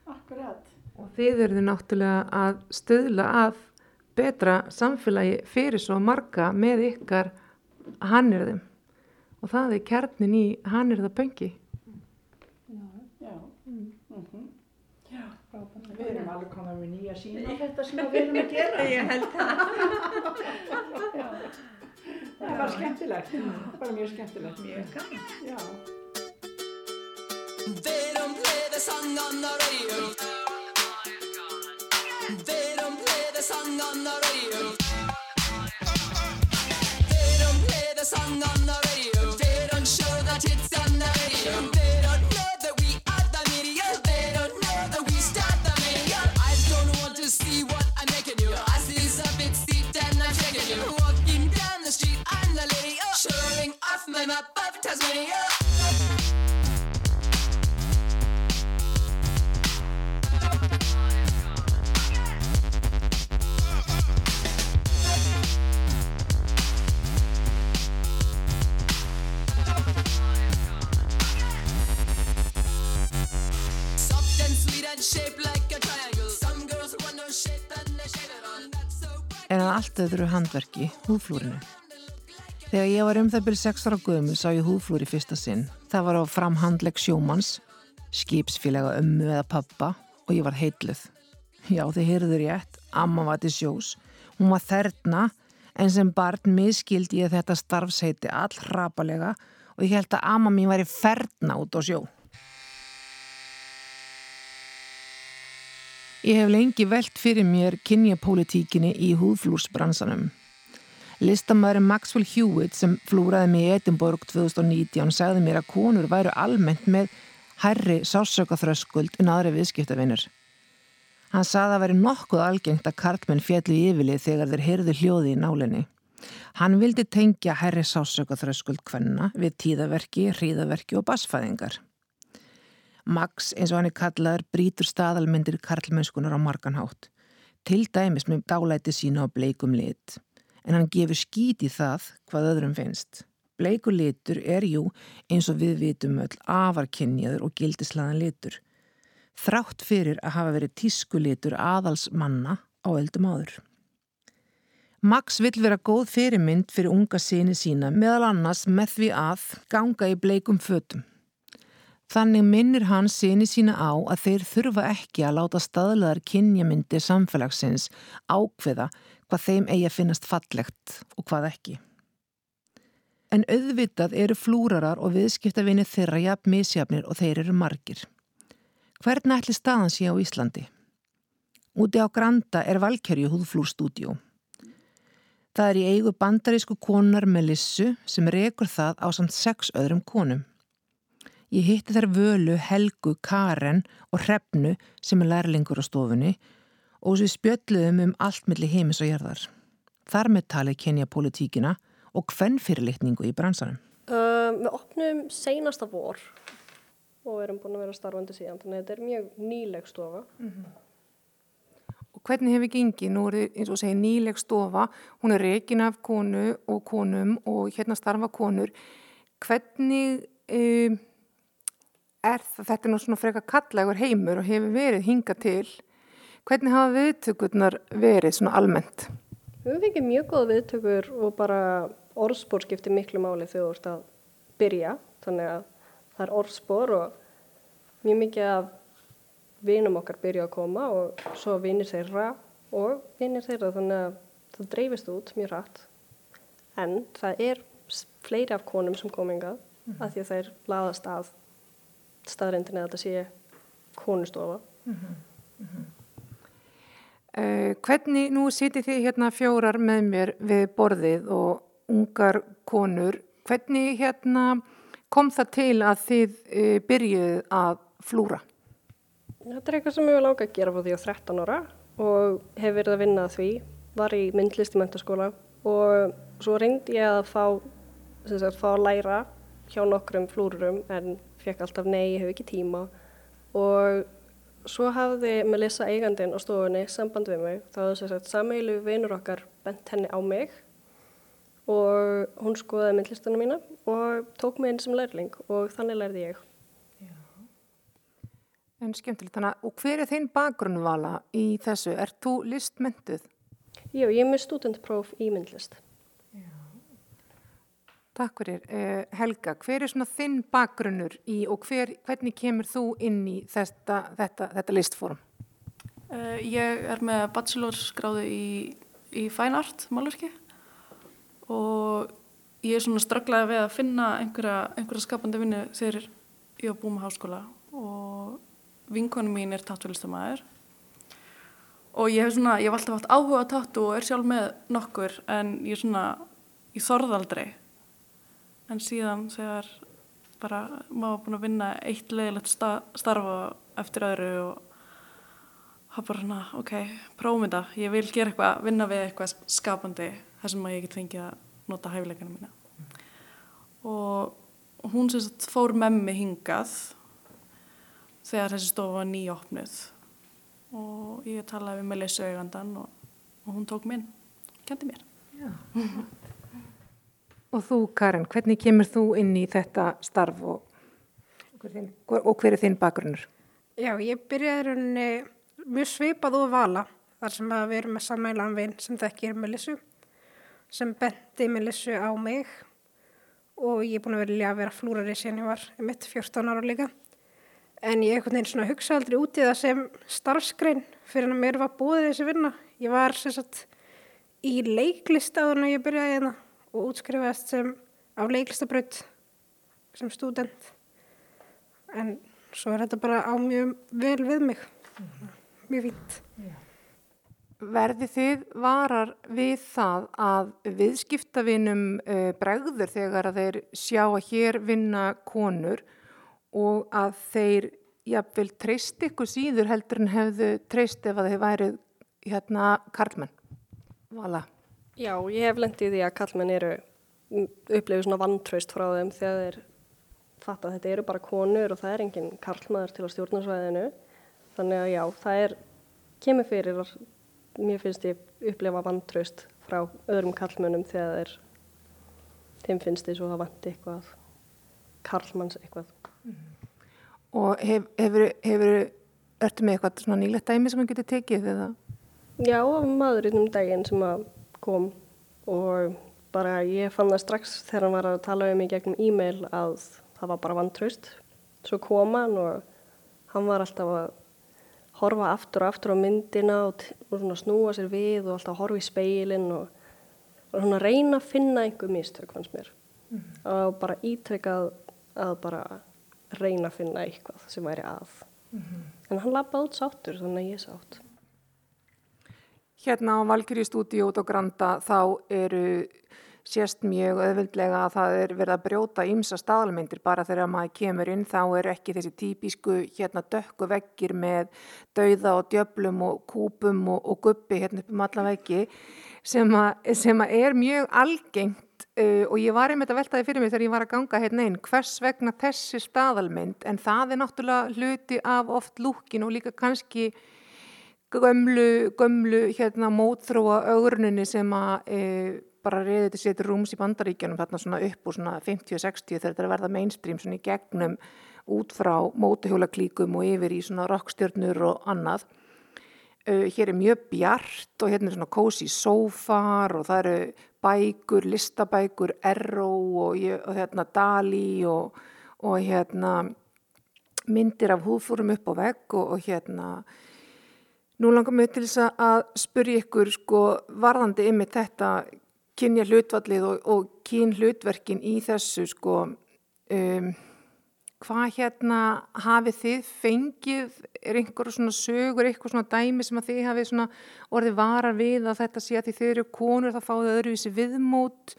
akkurat. Og þið eruðu náttúrulega að stöðla að betra samfélagi fyrir svo marga með ykkar hannirðum og það er kjarnin í hannirðapöngi. Við erum alveg komið með nýja sín á þetta sem við erum að gera. Ég held það. Það var skemmtilegt, bara mjög skemmtilegt. Mjög gaman. Já. They don't play the song on the radio. They don't play the song on the radio. They don't play the song on the. Allt öðru handverki húðflúrinu. Þegar ég var um það byrj 6 ára gömu sá ég húðflúri fyrsta sinn. Það var á framhandleg sjómanns, skipsfélaga ömmu eða pappa og ég var heitluð. Já, þið heyrður rétt, amma var til sjós. Hún var þerna en sem barn miskildi ég þetta starfsheiti all hrapalega og ég held að amma mín væri ferna út á sjó. Ég hef lengi velt fyrir mér kynjapólitíkinni í húðflúrsbransanum. Listamæri Maxwell Hewitt sem flúraði mig í Edinborg 2019 sagði mér að konur væru almennt með herri sásökaþröskuld en aðri viðskiptavinnur. Hann sagði að veri nokkuð algengt að karlmenn fjallu í yfirlið þegar þeir heyrðu hljóði í nálinni. Hann vildi tengja herri sásökaþröskuld kvenna við tíðaverki, hríðaverki og basfæðingar. Max, eins og hann er kallaður, brítur staðalmyndir karlmennskunar á marganhátt. Til dæmis með dálæti sína á bleikum lit. En hann gefur skít í það hvað öðrum finnst. Bleikur litur er jú, eins og við vitum öll, afarkynjaður og gildislaðan litur. Þrátt fyrir að hafa verið tískulitur aðals manna á öldum áður. Max vill vera góð fyrirmynd fyrir unga síni sína meðal annars með því að ganga í bleikum fötum. Þannig minnir hann síni sína á að þeir þurfa ekki að láta staðlegar kynjamyndi samfélagsins ákveða hvað þeim eigi að finnast fallegt og hvað ekki. En auðvitað eru flúrarar og viðskiptavinni þeirra jafn misjafnir og þeir eru margir. Hvernig ætli staðan sé á Íslandi? Úti á Granda er Valkerju húðflúrstúdjó. Það er í eigu bandarísku konar Melissu sem rekur það á samt sex öðrum konum. Ég hitti þær Völu, Helgu, Karen og Hrefnu sem er lærlingur á stofunni og við spjöldluðum um allt millir heimis og jörðar. Þar með talið kenja politíkina og hvern fyrirlitningu í bransanum. Uh, við opnum seinasta vor og erum búin að vera starfandi síðan, þannig að þetta er mjög nýleg stofa. Mm -hmm. Og hvernig hefur gengið? Nú er þið, eins og segja, nýleg stofa, hún er reikin af konu og konum og hérna starfa konur. Hvernig... Um, er það, þetta er nú svona freka kallagur heimur og hefur verið hinga til. Hvernig hafa viðtökurnar verið svona almennt? Við fengið mjög góð viðtökur og bara orðspór skiptir miklu máli þegar þú ert að byrja. Þannig að það er orðspór og mjög mikið af vinum okkar byrja að koma og svo vinir þeirra og vinir þeirra þannig að það dreifist út mjög rætt. En það er fleiri af konum sem komingað mm -hmm. að því að þeir laðast að staðrindin að þetta sé konustofa. Mm -hmm. Mm -hmm. uh, hvernig, nú sitið þið hérna fjórar með mér við borðið og ungar konur, hvernig hérna kom það til að þið uh, byrjuð að flúra? Þetta er eitthvað sem ég vil ága að gera frá því á 13 ára og hef verið að vinna að því, var í myndlist í mentaskóla og svo reyndi ég að fá, sagt, fá að læra hjá nokkrum flúrurum en fekk alltaf nei, ég hef ekki tíma og svo hafði Melissa eigandin á stofunni samband við mig, þá þess að sameilu vinur okkar bent henni á mig og hún skoðaði myndlistana mína og tók mig inn sem lærling og þannig lærði ég. Já. En skemmtilegt, þannig og hver er þinn bakgrunnvala í þessu? Er þú listmynduð? Já, ég er með studentpróf í myndlist. Takk fyrir. Uh, Helga, hver er svona þinn bakgrunnur í og hver, hvernig kemur þú inn í þetta, þetta, þetta listform? Uh, ég er með bachelorsgráðu í, í fine art málverki og ég er svona strögglaði við að finna einhverja, einhverja skapandi vinnu þegar ég var búið með háskóla og vinkonu mín er tattúlistamæður og ég hef svona, ég hef alltaf haft áhuga á tattú og er sjálf með nokkur en ég er svona, ég þorð aldrei en síðan þegar bara maður var búin að vinna eitt leiðilegt starfa eftir öðru og hafa bara hana, ok, prófum þetta, ég vil gera eitthvað, vinna við eitthvað skapandi þar sem ég get fengið að nota hæfileikana mína. Og hún sem sagt fór með mig hingað þegar þessi stofa var nýjópnuð og ég talaði við Melissa augandan og, og hún tók minn, kendi mér. Já Og þú Karin, hvernig kemur þú inn í þetta starf og, og hver er þinn bakgrunnur? Já, ég byrjaði rauninni mjög svipað og vala þar sem að við erum með sammælan vinn sem þekkir Melissu sem benti Melissu á mig. Og ég er búin að velja að vera flúrari síðan ég var mitt 14 ára líka. En ég einhvern veginn svona hugsa aldrei út í það sem starfskrein fyrir að mér var búið þessi vinna. Ég var sagt í leiklist áður en ég byrjaði hérna og útskrifaðist sem á leiklistabraut sem stúdent. En svo er þetta bara á mjög vel við mig. Mjög fínt. Verði þið varar við það að viðskiptavinum uh, bregður þegar að þeir sjá að hér vinna konur og að þeir jafnvel treyst ykkur síður heldur en hefðu treyst ef að þeir værið hérna karlmenn? Vala. Já, ég hef lendið því að karlmenn eru upplifið svona vantraust frá þeim þegar þeir fatta að þetta eru bara konur og það er enginn karlmaður til að stjórnarsvæðinu. Þannig að já, það er, kemur fyrir að mér finnst ég upplefa vantraust frá öðrum karlmönnum þegar þeir, þeim finnst þess að það vanti eitthvað, karlmanns eitthvað. Og hef, hefur, hefur, ertu með eitthvað svona nýlegt dæmi sem hann getur tekið eða? Já, maðurinn um daginn sem að kom og bara ég fann það strax þegar hann var að tala um í gegnum e-mail að það var bara vantraust. Svo kom hann og hann var alltaf að horfa aftur og aftur á myndina og, og snúa sér við og alltaf horfa í speilin og, og reyna að finna einhver mistök fannst mér. Mm -hmm. Og bara ítrekkað að bara reyna að finna eitthvað sem væri að. Mm -hmm. En hann lappaði út sáttur þannig að ég sátt. Hérna á Valkyrie stúdíu út á Granda þá eru sést mjög öðvöldlega að það er verið að brjóta ymsa staðalmyndir. Bara þegar maður kemur inn þá er ekki þessi típisku hérna dökku veggir með dauða og djöblum og kúpum og, og guppi hérna upp um alla veggi sem, sem að er mjög algengt uh, og ég var einmitt að velta því fyrir mig þegar ég var að ganga hérna inn hvers vegna þessi staðalmynd? En það er náttúrulega hluti af oft lúkin og líka kannski gömlu, gömlu hérna mótþróa ögrunni sem að e, bara reyði til sétur rúms í bandaríkjanum þarna svona upp úr svona 50-60 þegar þetta er að verða mainstream svona í gegnum út frá mótuhjólaklíkum og yfir í svona rockstjörnur og annað. Uh, hér er mjög bjart og hérna er svona cozy sofar og það eru bækur, listabækur, Erro og, og hérna Dali og, og hérna myndir af húfúrum upp á vegg og, og hérna Nú langar mig til þess að spyrja ykkur sko varðandi yfir þetta kynja hlutvallið og, og kyn hlutverkin í þessu sko um, hvað hérna hafið þið fengið? Er einhverjum svona sögur, eitthvað svona dæmi sem að þið hafið svona orðið varar við að þetta sé að því þið eru konur þá fáðu öðruvísi viðmót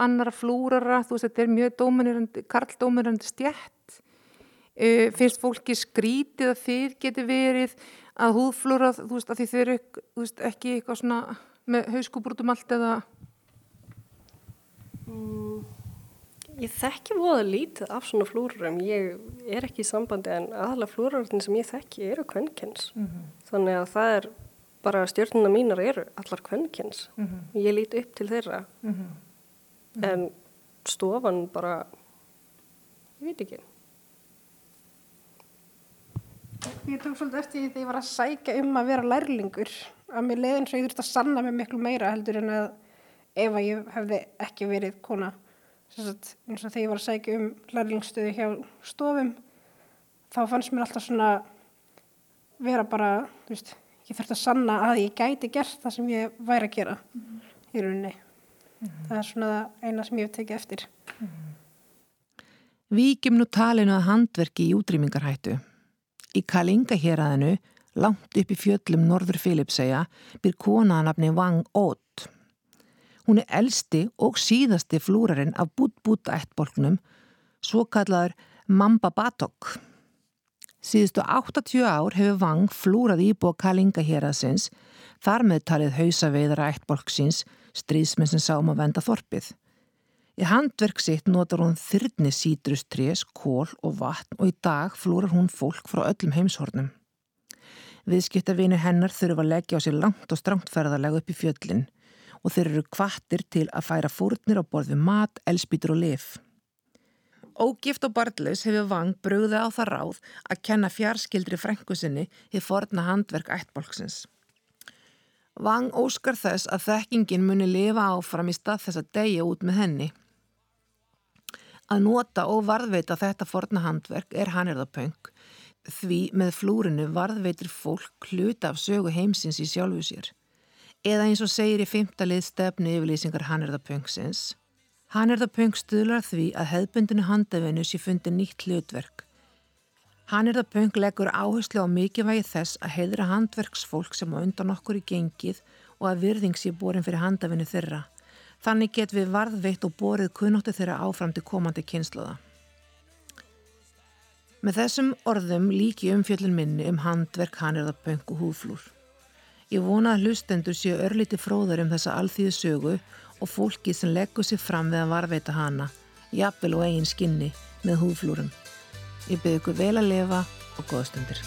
annara flúrara, þú veist þetta er mjög dóminurandi, karldóminurandi stjætt uh, finnst fólki skrítið að þið geti verið að húðflúra, þú veist að því þið eru veist, ekki eitthvað svona með hauskúbrutum allt eða Mm, ég þekki voða lítið af svona flúrurum. Ég er ekki í sambandi en aðalega flúrurarnir sem ég þekki eru kvennkens. Mm -hmm. Þannig að það er bara stjórnuna mínar eru allar kvennkens. Mm -hmm. Ég líti upp til þeirra. -hmm. En stofan bara, ég veit ekki. Ég tók svolítið eftir því þegar ég var að sækja um að vera lærlingur. Að mér leiðin svo ég þurfti að sanna mig miklu meira heldur en að ef að ég hefði ekki verið kona sagt, eins og þegar ég var að sækja um lærlingstöðu hjá stofum þá fannst mér alltaf svona vera bara veist, ég þurfti að sanna að ég gæti gert það sem ég væri að gera mm -hmm. í rauninni mm -hmm. það er svona eina sem ég hef tekið eftir mm -hmm. Víkjum nú talinu að handverki í útrýmingarhættu í Kalingaheraðinu langt upp í fjöllum Norður Filipsæja byr konaðanabni Wang Ott Hún er elsti og síðasti flúrarinn af bút-búta ættbolknum, svo kallaður Mamba Batok. Síðustu 80 ár hefur Vang flúrað íbúa Kalinga héraðsins, þar með talið hausaveiðara ættbolksins, stríðsmenn sem sáum að venda þorpið. Í handverk sitt notar hún þyrni sítrustries, kól og vatn og í dag flúrar hún fólk frá öllum heimshornum. Viðskiptarvinu hennar þurfa að leggja á sér langt og strangt ferðarlega upp í fjöllin og þeir eru kvattir til að færa fórnir á borð við mat, elspítur og lif. Ógift og barðlaus hefur Vang bröðið á það ráð að kenna fjarskildri frængusinni í forna handverk ættbólksins. Vang óskar þess að þekkingin muni lifa áfram í stað þess að deyja út með henni. Að nota og varðveita þetta forna handverk er hannirðapöng því með flúrinu varðveitir fólk hluta af sögu heimsins í sjálfu sér. Eða eins og segir í fymta lið stefnu yfirlýsingar hannirðapöngsins. Hannirðapöng stuðlar því að hefðbundinu handafinu sé fundi nýtt hlutverk. Hannirðapöng leggur áherslu á mikilvægi þess að heiðra handverksfólk sem á undan okkur í gengið og að virðing sé borin fyrir handafinu þeirra. Þannig get við varðveitt og borið kunnóttu þeirra áfram til komandi kynsluða. Með þessum orðum líki umfjöllin minni um handverk hannirðapöng og húflúr. Ég vona að hlustendur séu örlíti fróðar um þessa alþýðu sögu og fólki sem leggur sér fram við að varveita hana, jafnvel og eigin skinni með húflúrum. Ég byrðu ykkur vel að lifa og góðstundir.